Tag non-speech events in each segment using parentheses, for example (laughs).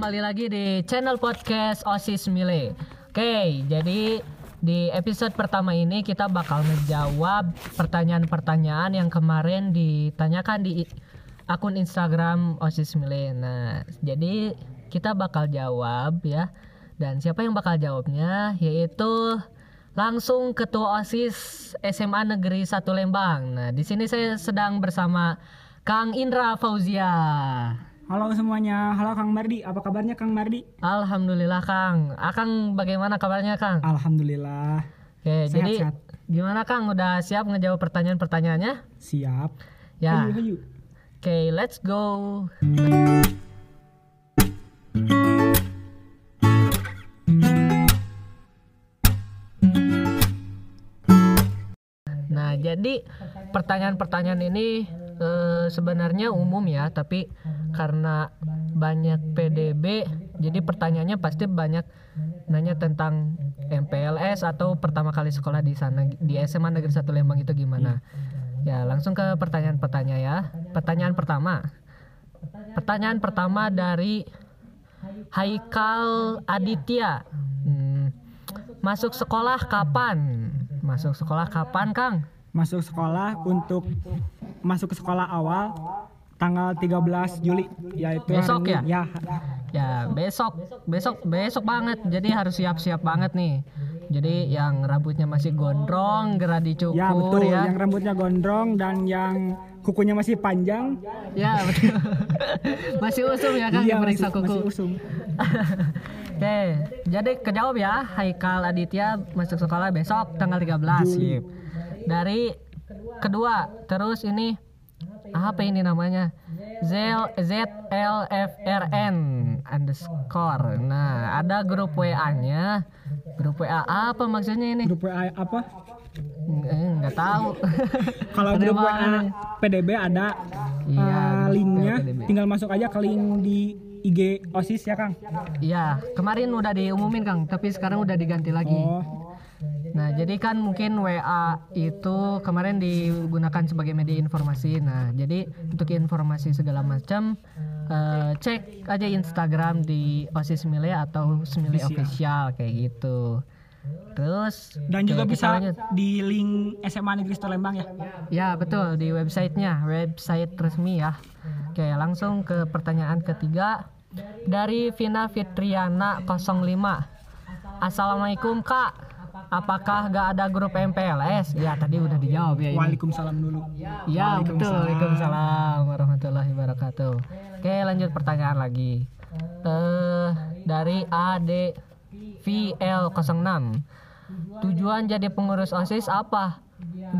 kembali lagi di channel podcast OSIS Mile. Oke, jadi di episode pertama ini kita bakal menjawab pertanyaan-pertanyaan yang kemarin ditanyakan di akun Instagram OSIS Mile. Nah, jadi kita bakal jawab ya. Dan siapa yang bakal jawabnya yaitu langsung Ketua OSIS SMA Negeri 1 Lembang. Nah, di sini saya sedang bersama Kang Indra Fauzia. Halo semuanya, halo Kang Mardi, apa kabarnya Kang Mardi? Alhamdulillah Kang. Akang bagaimana kabarnya Kang? Alhamdulillah. Oke, Sehat, jadi sehat. gimana Kang? Udah siap ngejawab pertanyaan-pertanyaannya? Siap. Ya. Hayu, hayu. Oke, let's go. Nah, jadi pertanyaan-pertanyaan ini eh, sebenarnya umum ya, tapi karena banyak PDB, jadi pertanyaannya pasti banyak nanya tentang MPLS atau pertama kali sekolah di sana di SMA Negeri 1 Lembang itu gimana. Ya, langsung ke pertanyaan-pertanyaan ya. Pertanyaan pertama. Pertanyaan pertama dari Haikal Aditya. Hmm, masuk sekolah kapan? Masuk sekolah kapan, Kang? Masuk sekolah untuk masuk ke sekolah awal tanggal 13 Juli yaitu Besok hari ini. Ya. Ya, besok, besok, besok banget. Jadi harus siap-siap banget nih. Jadi yang rambutnya masih gondrong, gerah dicukur Ya betul, ya. yang rambutnya gondrong dan yang kukunya masih panjang. Ya, betul. (laughs) masih usum ya kan iya, diperiksa masih, kuku. masih usum. (laughs) Oke, jadi kejawab ya Haikal Aditya masuk sekolah besok tanggal 13 Juli. Dari kedua, terus ini apa ini namanya? ZL ZLFRN underscore. Nah, ada grup WA-nya. Grup WA apa maksudnya ini? Grup WA apa? Nggak tahu. (laughs) Kalau grup? WA PDB ada Iya, grup linknya, WA PDB. tinggal masuk aja ke link di IG OSIS ya Kang. Iya, kemarin udah diumumin Kang, tapi sekarang udah diganti lagi. Oh, Nah, jadi kan mungkin WA itu kemarin digunakan sebagai media informasi. Nah, jadi untuk informasi segala macam eh, cek aja Instagram di OSIS Mile atau Smile Official kayak gitu. Terus dan juga bisa lanjut. di link SMA Negeri Lembang ya. Ya, betul di websitenya, website resmi ya. Oke, langsung ke pertanyaan ketiga dari Vina Fitriana 05. Assalamualaikum Kak. Apakah gak ada grup MPLS? Ya tadi udah dijawab ya ini. Waalaikumsalam dulu. Ya betul. Waalaikumsalam warahmatullahi wabarakatuh. Oke lanjut pertanyaan lagi. Eh dari ADVL06. Tujuan jadi pengurus OSIS apa?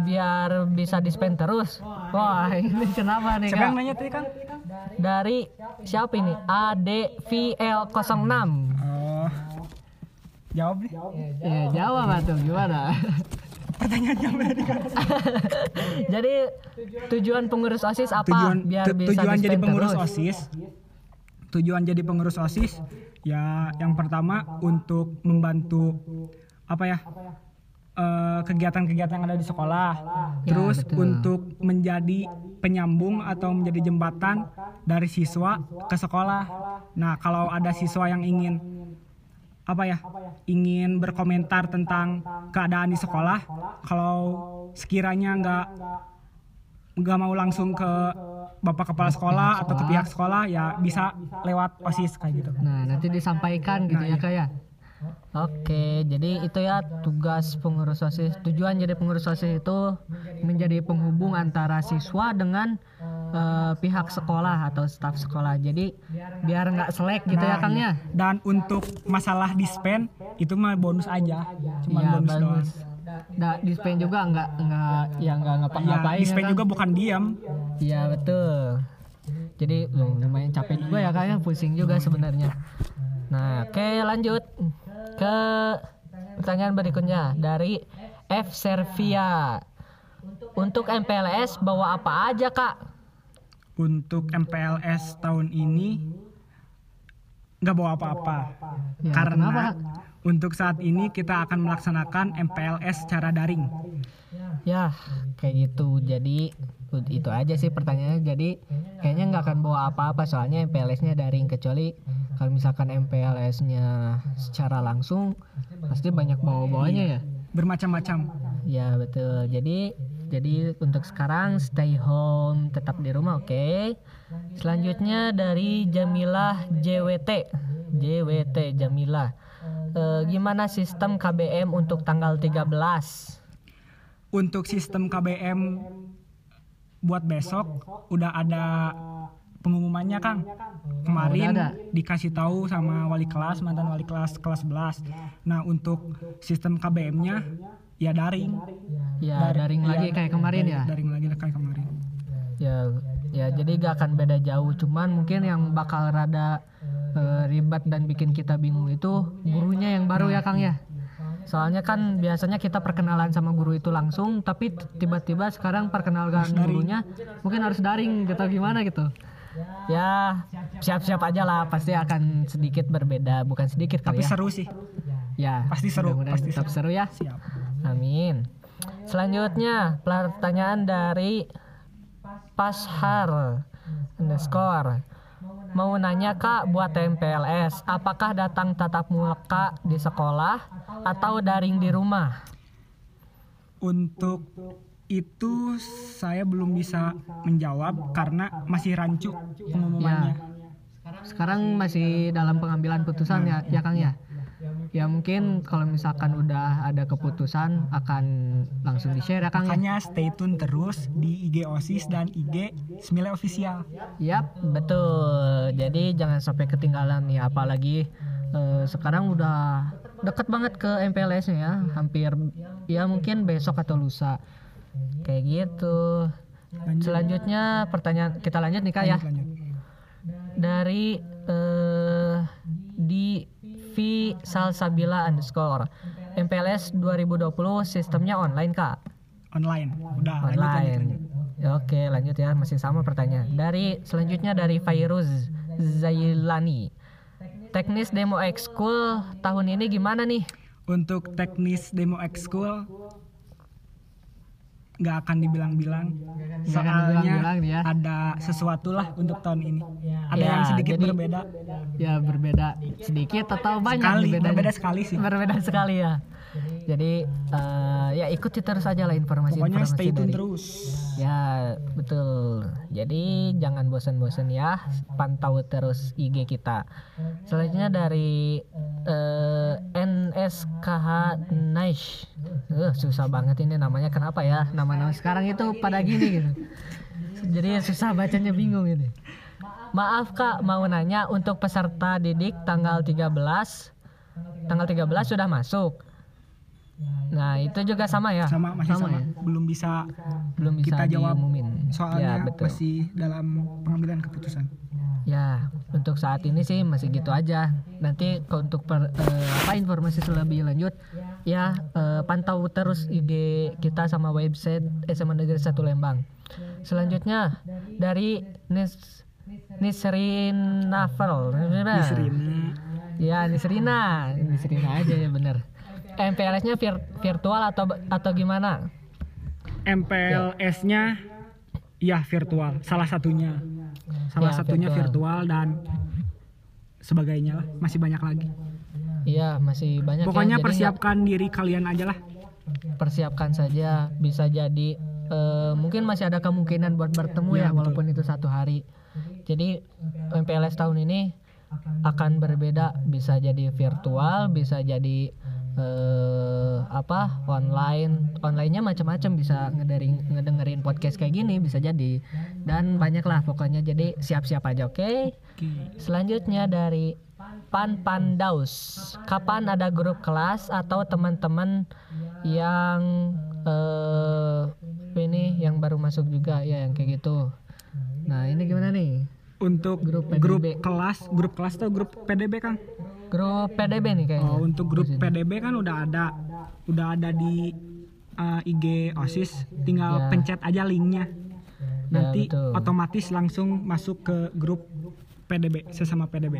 Biar bisa dispen terus. Wah ini kenapa nih Siapa yang kak? nanya tadi Kang? Dari siapa ini? ADVL06. Oh. Jawab deh. Ya jawab atuh gimana? (laughs) Pertanyaannya apa tadi Kang? (laughs) Jadi tujuan pengurus OSIS apa? Tujuan Biar tu- bisa tujuan jadi pengurus terus. OSIS. Tujuan jadi pengurus OSIS ya yang pertama untuk membantu apa ya? eh, kegiatan-kegiatan yang ada di sekolah. Ya, Terus betul. untuk menjadi penyambung atau menjadi jembatan dari siswa ke sekolah. Nah, kalau ada siswa yang ingin apa ya ingin berkomentar tentang keadaan di sekolah kalau sekiranya nggak nggak mau langsung ke bapak kepala sekolah atau ke pihak sekolah ya bisa lewat osis kayak gitu Nah, nanti disampaikan gitu Nah, ya. Kak ya. Oke, jadi itu ya tugas pengurus OSIS. Tujuan jadi pengurus OSIS itu menjadi penghubung antara siswa dengan eh, pihak sekolah atau staf sekolah. Jadi biar nggak selek gitu ya Nah, Kang iya. ya. dan untuk masalah dispen itu mah bonus aja cuma Iya, bonus doang bagus. Nah, dispen juga nggak nggak ya nggak ya ngapa-ngapain dispen ya, Kang? juga bukan diam Iya betul. Jadi loh, lumayan capek juga ya kayaknya pusing juga sebenarnya. Nah, oke lanjut ke pertanyaan berikutnya dari F Servia. Untuk MPLS bawa apa aja kak? Untuk MPLS tahun ini nggak bawa apa-apa. Ya, karena kenapa, untuk saat ini kita akan melaksanakan MPLS secara daring. Ya kayak gitu. Jadi itu aja sih pertanyaannya. Jadi kayaknya nggak akan bawa apa-apa soalnya MPLS-nya daring. Kecuali kalau misalkan MPLS-nya secara langsung pasti banyak bawa-bawanya ya. Bermacam-macam. Ya betul. Jadi jadi untuk sekarang stay home tetap di rumah oke? Selanjutnya dari Jamilah JWT JWT Jamilah. Eh, gimana sistem KBM untuk tanggal 13 untuk sistem KBM buat besok udah ada pengumumannya Kang. Kemarin ada. dikasih tahu sama wali kelas mantan wali kelas kelas 11 nah untuk sistem KBM-nya ya daring. Ya daring. lagi kayak kemarin ya? daring lagi kayak kemarin. Ya ya jadi gak akan beda jauh. Cuman mungkin yang bakal rada eh, ribet dan bikin kita bingung itu gurunya yang baru ya Kang ya? Soalnya kan biasanya kita perkenalan sama guru itu langsung tapi tiba-tiba sekarang perkenalkan gurunya mungkin harus daring gitu. Gimana gitu? Ya siap-siap aja lah. Pasti akan sedikit berbeda. Bukan sedikit kali tapi ya. seru sih. Ya pasti seru, pasti tetap seru ya. Siap Amin. Selanjutnya pertanyaan dari Pashar underscore. Mau nanya kak buat TMPLS apakah datang tatap muka di sekolah atau daring di rumah? Untuk itu saya belum bisa menjawab karena masih rancu pengumumannya. Sekarang masih dalam pengambilan putusan ya ya Kang ya ya mungkin kalau misalkan udah ada keputusan akan langsung di share ya Kang ya makanya stay tune terus di IG OSIS dan IG Smile Official Yap, betul. Jadi jangan sampai ketinggalan nih, apalagi eh, sekarang udah deket banget ke MPLS-nya ya, hampir ya mungkin besok atau lusa. Kayak gitu. Selanjutnya pertanyaan kita lanjut nih Kak ya. lanjut Dari eh di V Salsabila underscore MPLS 2020 sistemnya online Kak. online udah lanjut lanjut, online. lanjut. Ya, Oke, lanjut ya, masih sama pertanyaan. Dari selanjutnya dari Fairuz Zailani. Teknis demo ekskul tahun ini gimana nih? untuk teknis demo ekskul nggak akan dibilang-bilang. Soalnya dibilang-bilang ya. ada sesuatu lah untuk tahun ini. Ada Ya, yang sedikit jadi- berbeda. Ya berbeda sedikit atau banyak sekali berbeda sekali sih. Berbeda sekali ya. Jadi eh, ya ikuti terus aja lah informasi-informasi pokoknya stay tune dari terus Ya, betul. Jadi jangan bosan-bosan ya, pantau terus IG kita. Selanjutnya dari eh, NSKH Nice. Eh, susah banget ini namanya. Kenapa ya? Nama-nama sekarang itu pada gini gitu. Jadi susah bacanya bingung ini. Maaf Kak, mau nanya untuk peserta didik tanggal 13 tanggal 13 sudah masuk. Nah, itu juga sama ya? sama masih sama, ya? belum bisa belum bisa kita jawab diumumin. soalnya ya, betul. masih dalam pengambilan keputusan Ya, untuk saat ini sih masih gitu aja. Nanti untuk per- eh, apa informasi lebih lanjut ya eh, pantau terus IG kita sama website SMA Negeri 1 Lembang. Selanjutnya dari Nis Nisrin Navel. Nisrina Ya, Nisrina. Nisrina aja ya bener. MPLS-nya vir- virtual atau atau gimana? MPLS-nya ya. Virtual. Salah satunya. Salah Ya, satunya virtual. virtual dan sebagainya lah. Masih banyak lagi. Iya, masih banyak ya. pokoknya Jadi persiapkan diri kalian aja lah. Persiapkan saja. Bisa jadi eh, mungkin masih ada kemungkinan buat bertemu ya, Ya, betul. walaupun itu satu hari. Jadi MPLS tahun ini akan berbeda. Bisa jadi virtual bisa jadi eh, apa online. Onlinenya macam-macam bisa ngedengerin ngedengerin podcast kayak gini bisa jadi. Dan banyak lah pokoknya. Jadi siap-siap aja oke? Selanjutnya dari Pan Pandaus. Kapan ada grup kelas atau teman-teman yang eh ini yang baru masuk juga? Ya yang kayak gitu. Nah, ini gimana nih? untuk Grup grup, kelas grup kelas atau grup PDB kan Grup PDB nih kayaknya. oh, untuk grup PDB kan udah ada udah ada di uh, IG OSIS tinggal Ya. pencet aja linknya nanti betul. otomatis langsung masuk ke grup PDB sesama PDB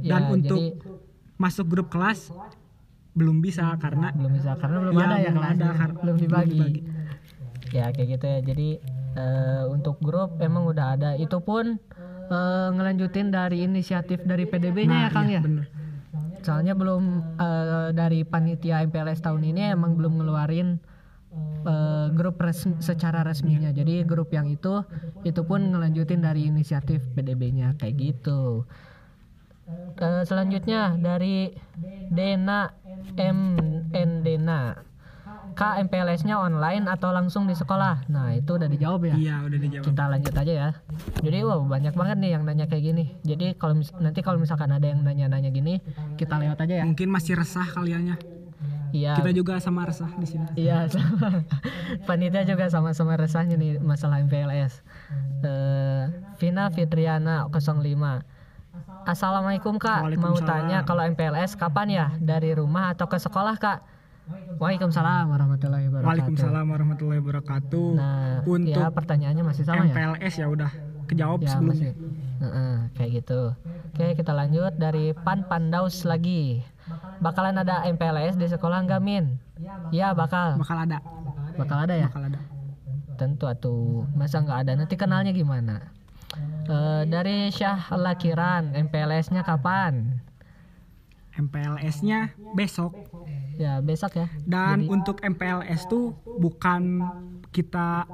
Ya, dan untuk jadi masuk grup kelas belum bisa karena belum bisa karena belum Ya, ada ya belum ada, kar- belum belum dibagi. dibagi. Ya kayak gitu ya. Jadi eh, untuk grup emang udah ada. Itu pun eh, ngelanjutin dari inisiatif dari PDB-nya ya Nah, Kang iya, ya. bener. Soalnya belum eh, dari panitia MPLS tahun ini emang belum ngeluarin eh, grup resmi, secara resminya. Jadi grup yang itu itu pun ngelanjutin dari inisiatif PDB-nya kayak gitu. Eh, selanjutnya dari Dena M Dena. Kak MPLS-nya online atau langsung di sekolah? Nah, itu udah dijawab ya. Iya, udah dijawab. Kita lanjut aja ya. Jadi wow banyak banget nih yang nanya kayak gini. Jadi kalau nanti kalau misalkan ada yang nanya-nanya gini, kita lewat aja ya. Mungkin masih resah kaliannya. Iya. Kita juga sama resah di sini. Iya, sama. (laughs) panitia juga sama-sama resahnya nih masalah MPLS. Eh, Vina Fitriana 05. Assalamualaikum Kak, mau tanya kalau MPLS kapan ya? Dari rumah atau ke sekolah Kak? Waalaikumsalam warahmatullahi wabarakatuh. Waalaikumsalam warahmatullahi wabarakatuh. Nah, Untuk ya pertanyaannya masih sama ya? MPLS ya udah kejawab Ya sebelumnya. masih. Heeh, kayak gitu. Oke, kita lanjut dari Pan Pandaus lagi. Bakalan ada MPLS di sekolah nggak Min? Ya bakal. Bakal ada, Bakal ada ya? bakal ada. Tentu atuh. Masa nggak ada? Nanti kenalnya gimana? Eh, dari Syah Lakiran, MPLS-nya kapan? MPLS-nya besok Ya besok ya. dan untuk MPLS tuh bukan kita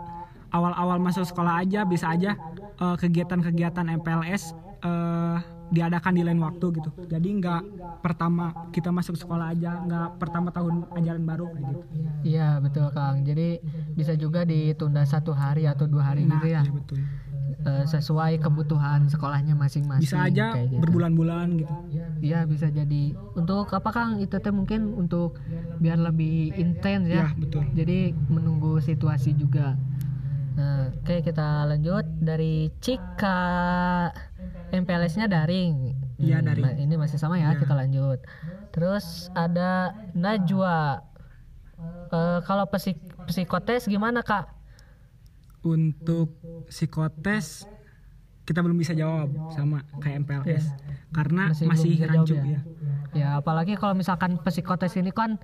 awal-awal masuk sekolah aja bisa aja eh, kegiatan-kegiatan MPLS eh, diadakan di lain waktu gitu. Jadi nggak pertama kita masuk sekolah aja, nggak pertama tahun ajaran baru kayak gitu. Iya betul Kang. Jadi bisa juga ditunda satu hari atau dua hari Nah, gitu ya. iya betul. Eh, sesuai kebutuhan sekolahnya masing-masing. Bisa aja gitu. berbulan-bulan gitu. Iya bisa jadi untuk apa Kang itu teh mungkin untuk biar lebih intens ya. Ya, betul. Jadi menunggu situasi juga. Nah, oke kita lanjut dari Cika MPLS-nya daring. Iya, Hmm, daring. ini masih sama ya, Iya. kita lanjut. Terus ada Najwa. Eh, kalau psik psikotes gimana Kak? Untuk psikotes kita belum bisa jawab sama kayak MPLS karena Masih masih, rancu ya? ya. Ya apalagi kalau misalkan psikotes ini kan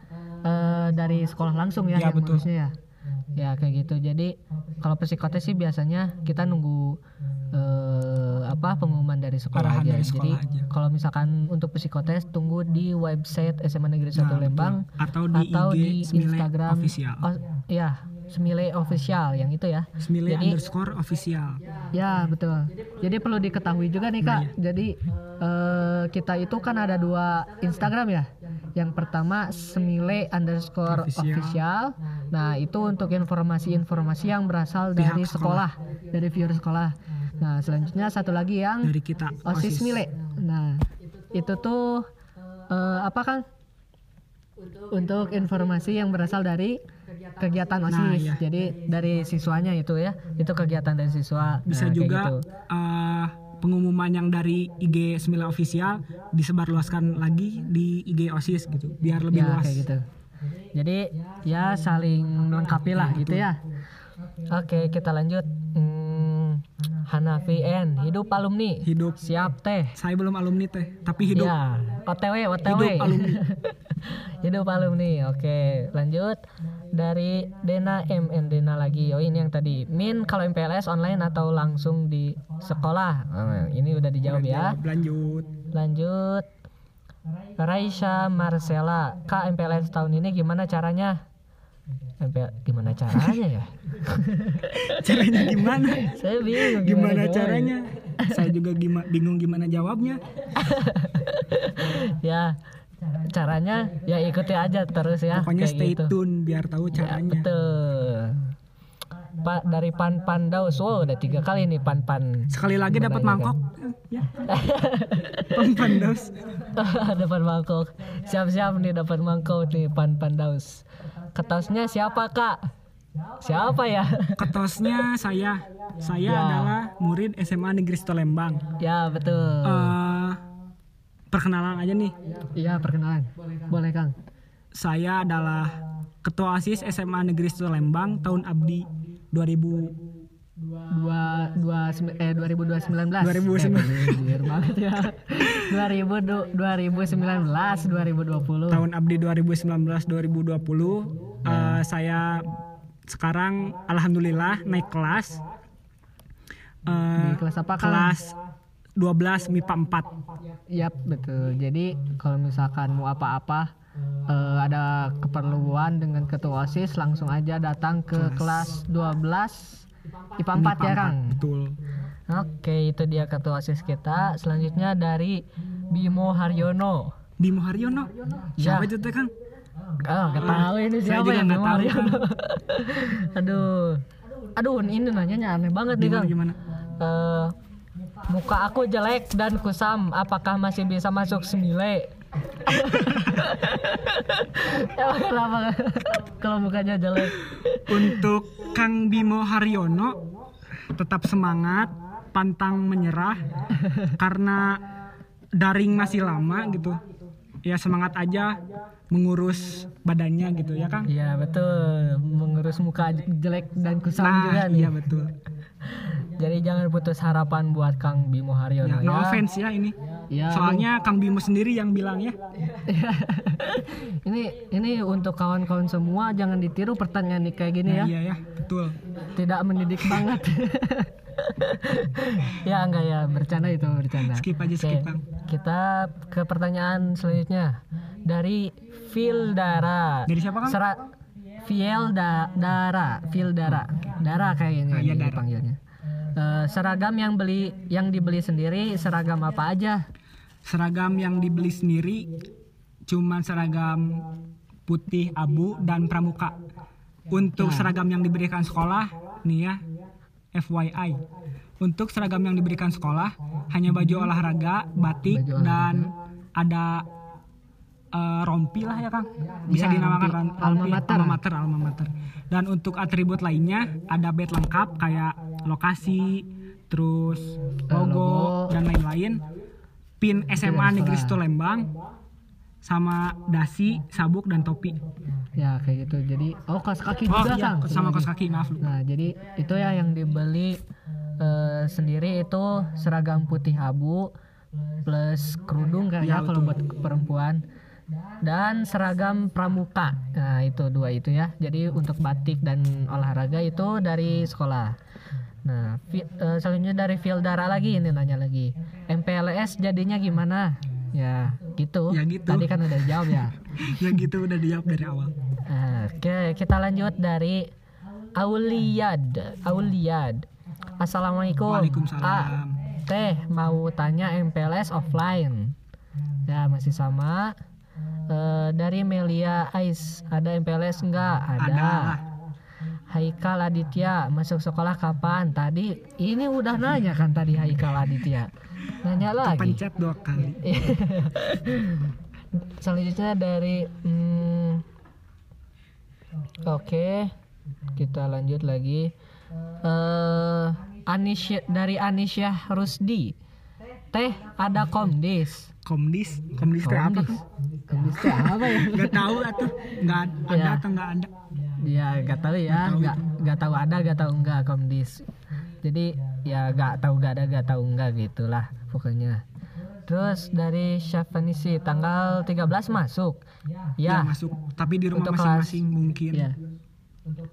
eh, dari sekolah langsung ya, Ya, yang betul. ya. Ya kayak gitu. Jadi kalau psikotes sih biasanya kita nunggu eh, apa pengumuman dari sekolah Arahan aja. dari sekolah Jadi aja. kalau misalkan untuk psikotes tunggu di website SMA Negeri 1 Nah, Lembang betul. Atau di IG Smile Instagram Official. Oh, ya, Smile official yang itu ya. Smile Jadi- underscore official. Ya betul. Jadi perlu diketahui juga nih kak. Nah, iya. Jadi eh, kita itu kan ada dua Instagram ya. Yang pertama semile underscore Official. official. Nah itu untuk informasi-informasi yang berasal Pihak dari sekolah, dari viewer sekolah. Nah selanjutnya satu lagi yang Dari kita osis mile. Nah itu tuh eh, apa kan? Untuk informasi yang berasal dari kegiatan osis. Nah, iya. Jadi dari siswanya itu ya. Itu kegiatan dari siswa. Bisa Nah, juga gitu. eh, pengumuman yang dari IG Smile official disebarluaskan lagi di IG OSIS gitu biar lebih ya luas. kayak gitu jadi ya saling melengkapi lah gitu ya. Oke kita lanjut. Hmm, Hanafi N hidup alumni. Hidup. siap teh. Saya belum alumni teh, tapi hidup. ya OTW OTW Hidup alumni. (laughs) hidup alumni oke. Lanjut. Dari Dena MN Dena lagi. Oh ini yang tadi. Min kalau MPLS online atau langsung di sekolah? Nah, ini udah dijawab ya. Lanjut. Lanjut. Raisha Marcela, Kak MPLS tahun ini gimana caranya? MPL gimana caranya ya? (laughs) Caranya gimana? Saya bingung Gimana jawabnya. caranya? Saya juga gima- bingung gimana jawabnya. (laughs) Ya, caranya ya ikuti aja terus ya. Pokoknya kayak stay gitu. tune biar tahu Ya, caranya. betul. Pak dari Pan Pandaus, wow udah tiga kali nih Pan Pan. Sekali lagi dapat Menanyakan. mangkok. Ya. (laughs) Pempandos. (laughs) dapat mangkok. Siap-siap nih dapat mangkok nih Pan Pandaus. Ketosnya siapa kak? Siapa ya? (laughs) Ketosnya saya. Saya Ya. adalah murid SMA Negeri Lembang. ya betul. Eh, perkenalan aja nih. Iya perkenalan. Boleh Kang. Saya adalah Ketua ASIS SMA Negeri Lembang tahun abdi 2000 Dua dua sem- eh 2019. 2019. Eh, anjir (laughs) banget ya. 2000 du- 2019 2020. tahun abdi 2019 2020 Eh, saya sekarang alhamdulillah naik kelas Eh, Di kelas apa, kelas 12 MIPA 4. Yap, betul. Jadi kalau misalkan mau apa-apa eh, ada keperluan dengan ketua OSIS langsung aja datang ke kelas 12 IPA 4 ya, Kang. Betul. Oke, itu dia ketua OSIS kita. Selanjutnya dari Bimo Haryono. Bimo Haryono. Ya. Siapa itu Kang? Oh, nggak tahu ini Saya siapa juga ya Bimo Haryono. (laughs) Aduh. Aduh, ini nanyanya aneh banget nih, Gimana Kang. gimana? Eh, muka aku jelek dan kusam, apakah masih bisa masuk semile? Emang kenapa kalau mukanya jelek? Untuk Kang Bimo Haryono tetap semangat, pantang menyerah karena daring masih lama gitu. Ya semangat aja mengurus badannya gitu ya Kang. Iya betul, mengurus muka jelek dan kusam juga Nah, nih. iya betul. Jadi jangan putus harapan buat Kang Bimo Haryono Ya, ya. no offense ya ini. Ya, Soalnya Kang Bimo sendiri yang bilang ya. (laughs) ini ini untuk kawan-kawan semua jangan ditiru pertanyaan nih kayak gini ya. Iya ya, betul. Tidak mendidik banget. (laughs) ya enggak ya, bercanda itu bercanda. Skip aja Oke, skip Kang. Kita ke pertanyaan selanjutnya dari Vildara. Dari siapa, Kang? Sera Vielda Dara, Vildara. Dara kayaknya Ah, iya, ini Dara. dipanggilnya. Eh, seragam yang beli yang dibeli sendiri seragam apa aja? Seragam yang dibeli sendiri cuman seragam putih abu dan pramuka. Untuk Nah. seragam yang diberikan sekolah nih ya FYI. Untuk seragam yang diberikan sekolah hanya baju olahraga, batik Baju olahraga. dan ada eh, rompi lah ya Kang. Bisa Ya, dinamakan rompi. ron- Alma rompi mater. alma mater, alma mater. Dan untuk atribut lainnya ada badge lengkap kayak lokasi, terus logo, logo. dan lain-lain. Pin SMA Negeri. Situ Lembang sama dasi, sabuk dan topi. Ya kayak gitu. Jadi oh kaos kaki Oh juga iya, Kang. sama kaos kaki maaf. lupa. Nah, jadi itu ya yang dibeli eh, sendiri itu seragam putih abu plus kerudung kayaknya Ya, kalau buat perempuan dan seragam pramuka. Nah, itu dua itu ya. Jadi untuk batik dan olahraga itu dari sekolah. Nah, Vi- eh, selanjutnya dari Vildara lagi ini nanya lagi. MPLS jadinya gimana? Ya, gitu. Ya, gitu. Tadi kan udah jawab ya. (laughs) ya gitu udah dijawab dari awal. Oke, kita lanjut dari Auliyad. Auliyad. Assalamualaikum. Waalaikumsalam. Ah, teh mau tanya MPLS offline. Ya masih sama. Eh, dari Melia Ais ada MPLS enggak? Ada. Ada. Haikal Aditya masuk sekolah kapan? Tadi ini udah nanya kan tadi Haikal Aditya. Nanya lagi. Pencet dua kali. (laughs) Selanjutnya dari hmm, Oke, kita lanjut lagi. Eh Anisya dari Anisya Rusdi. Teh ada komdis. Komdis, komdis teh apa? Komdis. Komdis teh apa ya? Gak tahu atuh, nggak ada Ya. atau nggak ada. Ya gak tahu ya, Nggak tahu nggak nggak tahu ada, nggak tahu enggak komdis. Jadi ya gak tahu gak ada, gak tahu enggak gitulah pokoknya. Terus dari Syafanisi tanggal 13 masuk. Ya, Ya, masuk, tapi di rumah masing-masing mungkin. ya.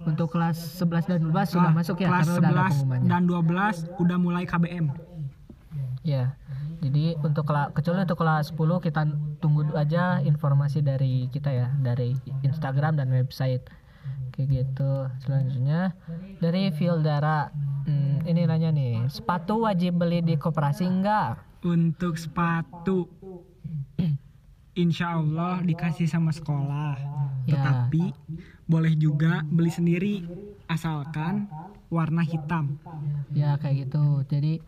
Untuk kelas 11 dan 12 sudah Ah, masuk ya kelas karena udah ada 11 pengumumannya. dan 12 udah mulai KBM. Ya. Jadi untuk kela- kecuali untuk kelas 10 kita tunggu aja informasi dari kita ya, dari Instagram dan website. Kayak gitu. Selanjutnya dari Vildara. Hmm, ini nanya nih, sepatu wajib beli di koperasi enggak? Untuk sepatu Insya Allah dikasih sama sekolah Ya. Tetapi boleh juga beli sendiri Asalkan warna hitam Ya kayak gitu. Jadi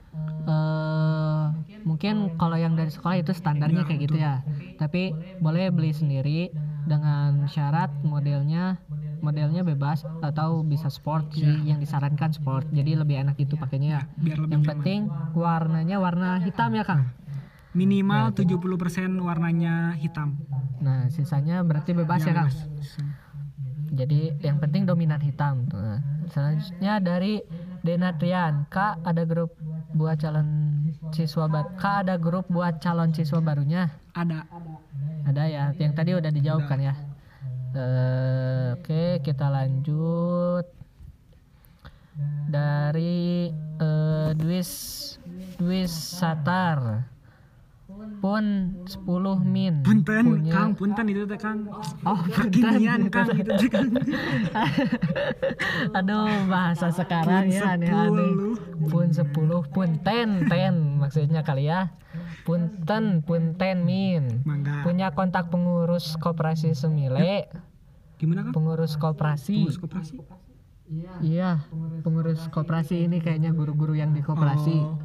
eh mungkin kalau yang dari sekolah itu standarnya kayak gitu ya. Tapi boleh beli sendiri dengan syarat modelnya modelnya bebas atau bisa sport sih yang disarankan sport. Jadi lebih enak itu pakainya ya. Biar lebih Yang nyaman. penting warnanya warna hitam ya Kang. Minimal 70% warnanya hitam Nah sisanya berarti bebas ya Kang. bebas. Jadi yang penting dominan hitam. Nah, selanjutnya dari Denatrian, Kak ada grup buat calon siswa baru. Kak ada grup buat calon siswa barunya. Ada Ada ya. Yang tadi udah dijawab kan ya. Eh, Oke kita lanjut dari eh, Dwis Dwis Satar pun 10 min. Punten punya- kang punten itu teh kang. Oh kekinian kang itu teh kang. (laughs) Aduh bahasa sekarang Pun ya aneh-aneh. 10. pun 10 pun ten. Ten maksudnya kali ya. Punten punten min. Mangga. Punya kontak pengurus koperasi Semile. Gimana kang? Pengurus koperasi. Pengurus koperasi? Iya. Pengurus koperasi ini kayaknya guru-guru yang di koperasi. Oh.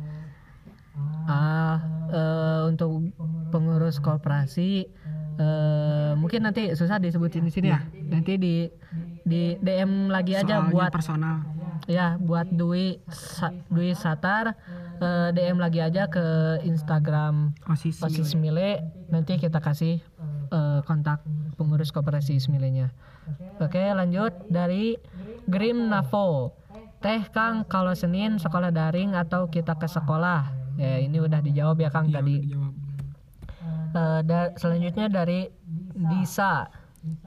ah eh, untuk pengurus koperasi eh, mungkin nanti susah disebutin di sini ya nanti di di DM lagi aja Soalnya buat personal ya buat Dwi Sa- Dwi Satar eh, DM lagi aja ke Instagram osis Osis Smile nanti kita kasih eh, kontak pengurus koperasi Smilenya. Oke lanjut dari Grim Navo. Teh Kang kalau Senin sekolah daring atau kita ke sekolah? Ya ini udah dijawab ya Kang Iya, tadi. dijawab. Eh, da- selanjutnya dari Disa.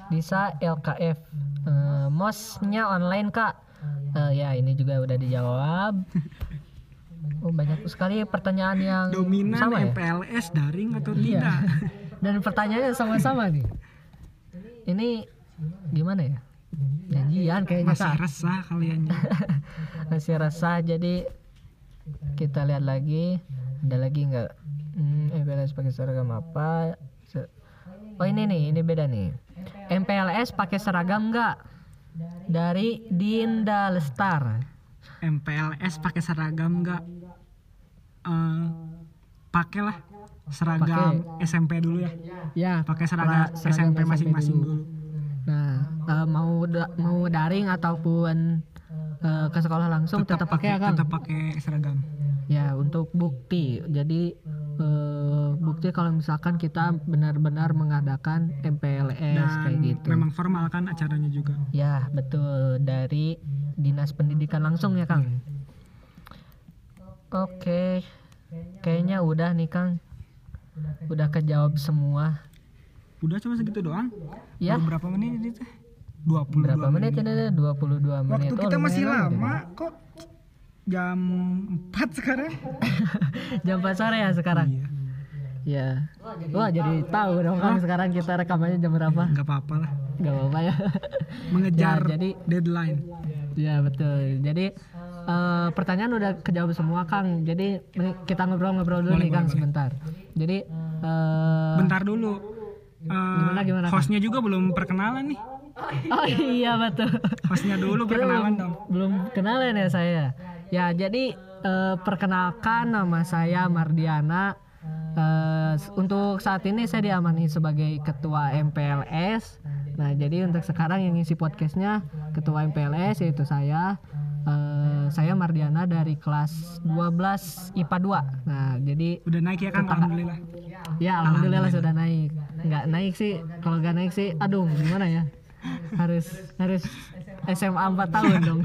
Disa LKF Eh, mosnya online kak. Eh, ya ini juga udah dijawab. (laughs) Oh, banyak sekali pertanyaan yang dominan sama ya? MPLS daring atau Iya. tidak? (laughs) Dan pertanyaannya sama-sama nih. Ini gimana ya? Janjian kayaknya masih resah kalian (laughs) masih resah jadi kita lihat lagi. Ada lagi nggak? Hmm, MPLS pakai seragam apa? Oh ini nih ini beda nih. MPLS pakai seragam nggak? Dari Dinda Lestar MPLS pakai seragam nggak? Eh, pakailah seragam SMP dulu ya. Ya pakai seragam, seragam SMP masing-masing dulu. dulu. nah eh, mau da- mau daring ataupun uh, ke sekolah langsung tetap, tetap pakai akang. tetap pakai seragam. Ya untuk bukti. Jadi uh, bukti kalau misalkan kita benar-benar mengadakan MPLS Dan kayak gitu. memang formal kan acaranya juga. Ya betul. Dari dinas pendidikan langsung ya kang? Iya. Oke. Okay. kayaknya udah nih kang. Udah kejawab semua. Udah cuma segitu doang? Ya. Berapa menit itu 22 Berapa menit ini 22 menit. Waktu oh, masih lama ya. kok. Jam 4 sekarang. (laughs) jam 4 sore ya sekarang. Iya. Ya. Wah, jadi tahu dong kan sekarang kita rekamannya jam berapa? Enggak apa-apa lah. Enggak apa-apa ya. (laughs) Mengejar ya, jadi deadline. Ya, betul. Jadi Uh, pertanyaan udah kejawab semua Kang. Jadi kita ngobrol-ngobrol dulu boleh, nih Kang boleh. sebentar. Jadi uh, bentar dulu. Uh, gimana gimana? Hostnya kan? juga belum perkenalan nih. (laughs) oh iya betul. hostnya dulu Kita perkenalan belum, dong belum kenalan ya saya. Ya jadi eh, perkenalkan nama saya Mardiana. Eh, untuk saat ini saya diamani sebagai ketua MPLS. Nah jadi untuk sekarang yang ngisi podcastnya ketua MPLS yaitu saya. Eh, saya Mardiana dari kelas 12 IPA 2. Nah jadi udah naik ya kan alhamdulillah Ya alhamdulillah sudah naik. Nggak naik sih, kalau nggak naik sih, aduh gimana ya? Harus harus SMA 4 tahun dong.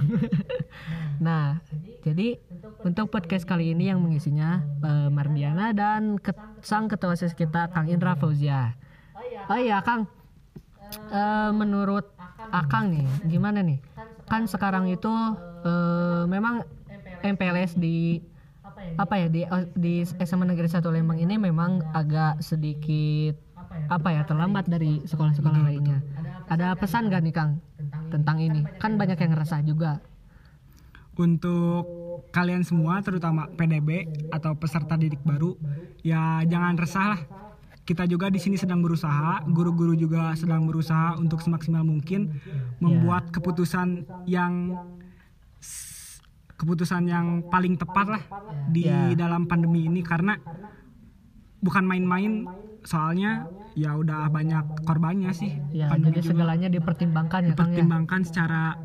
(laughs) nah, jadi untuk podcast kali ini yang mengisinya eh, Mardiana dan sang ketua sis kita Kang Indra Fauzia. Oh iya Kang, Eh, menurut Akang nih, gimana nih? Kan sekarang itu eh, memang MPLS di apa ya di di SMA Negeri 1 Lembang ini memang agak sedikit apa ya terlambat dari sekolah-sekolah lainnya. Ada pesan gak nih Kang tentang ini? Kan banyak yang ngerasa juga. untuk kalian semua terutama PDB atau peserta didik baru ya jangan resah lah kita juga di sini sedang berusaha guru-guru juga sedang berusaha untuk semaksimal mungkin membuat keputusan yang keputusan yang paling tepat lah di Ya. dalam pandemi ini karena bukan main-main soalnya ya udah banyak korbannya sih Ya, pandemi jadi juga segalanya dipertimbangkan ya ya. dipertimbangkan secara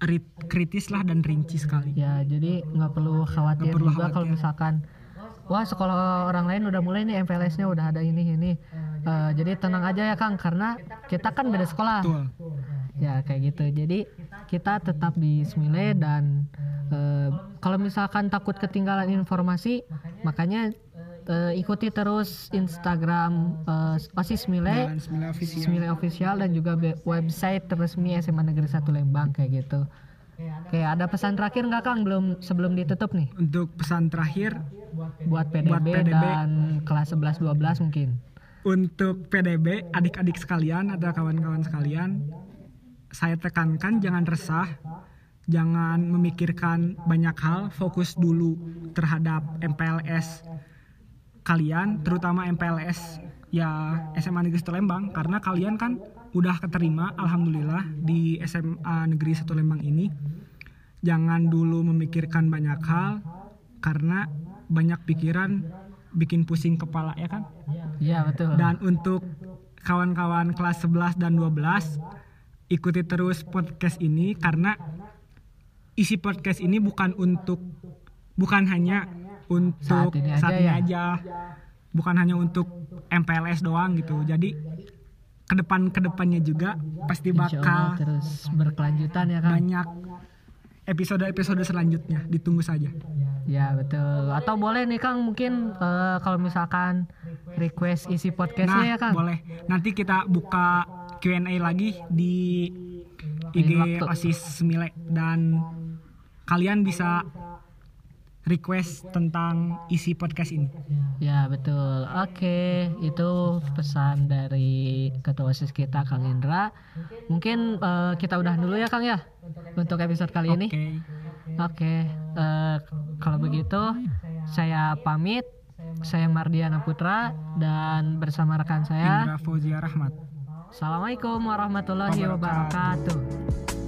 rit- kritis lah dan rinci sekali Ya, jadi nggak perlu khawatir Nggak perlu juga kalau misalkan wah sekolah orang lain udah mulai nih MPLS-nya udah ada ini ini. Eh, jadi tenang aja ya Kang karena kita kan beda sekolah. betul Ya kayak gitu. Jadi kita tetap di Smile dan eh, kalau misalkan takut ketinggalan informasi, makanya eh, ikuti terus Instagram eh, Osis Smile, official. Smile official dan juga website resmi SMA Negeri 1 Lembang kayak gitu. Oke, ada pesan terakhir nggak Kang belum sebelum ditutup nih Untuk pesan terakhir buat PDB, Buat PDB. dan kelas 11 12 mungkin. untuk PDB adik-adik sekalian atau kawan-kawan sekalian saya tekankan jangan resah jangan memikirkan banyak hal fokus dulu terhadap MPLS kalian terutama MPLS ya SMA Negeri 1 Lembang karena kalian kan udah keterima alhamdulillah di SMA Negeri 1 Lembang ini jangan dulu memikirkan banyak hal karena banyak pikiran bikin pusing kepala ya kan Iya, betul. dan untuk kawan-kawan kelas 11 dan 12 ikuti terus podcast ini karena isi podcast ini bukan untuk bukan hanya untuk Saat ini aja ya. aja. Bukan hanya untuk MPLS doang gitu. Jadi ke depan ke depannya juga pasti Allah bakal terus berkelanjutan ya Kang. banyak episode-episode selanjutnya. Ditunggu saja. Ya betul. Atau boleh nih Kang mungkin eh, kalau misalkan request isi podcastnya Nah, ya Kang. boleh. Nanti kita buka Q&A lagi di IG. OSIS Semile dan kalian bisa request tentang isi podcast ini. Ya betul. Oke, itu pesan dari ketua OSIS kita Kang Indra. Mungkin eh, kita udah dulu ya Kang ya untuk episode kali ini. Oke. Oke, eh, kalau begitu saya pamit. Saya Mardiana Putra dan bersama rekan saya. Indra Fauzia Rahmat. Assalamualaikum warahmatullahi Wabarakatuh. wabarakatuh.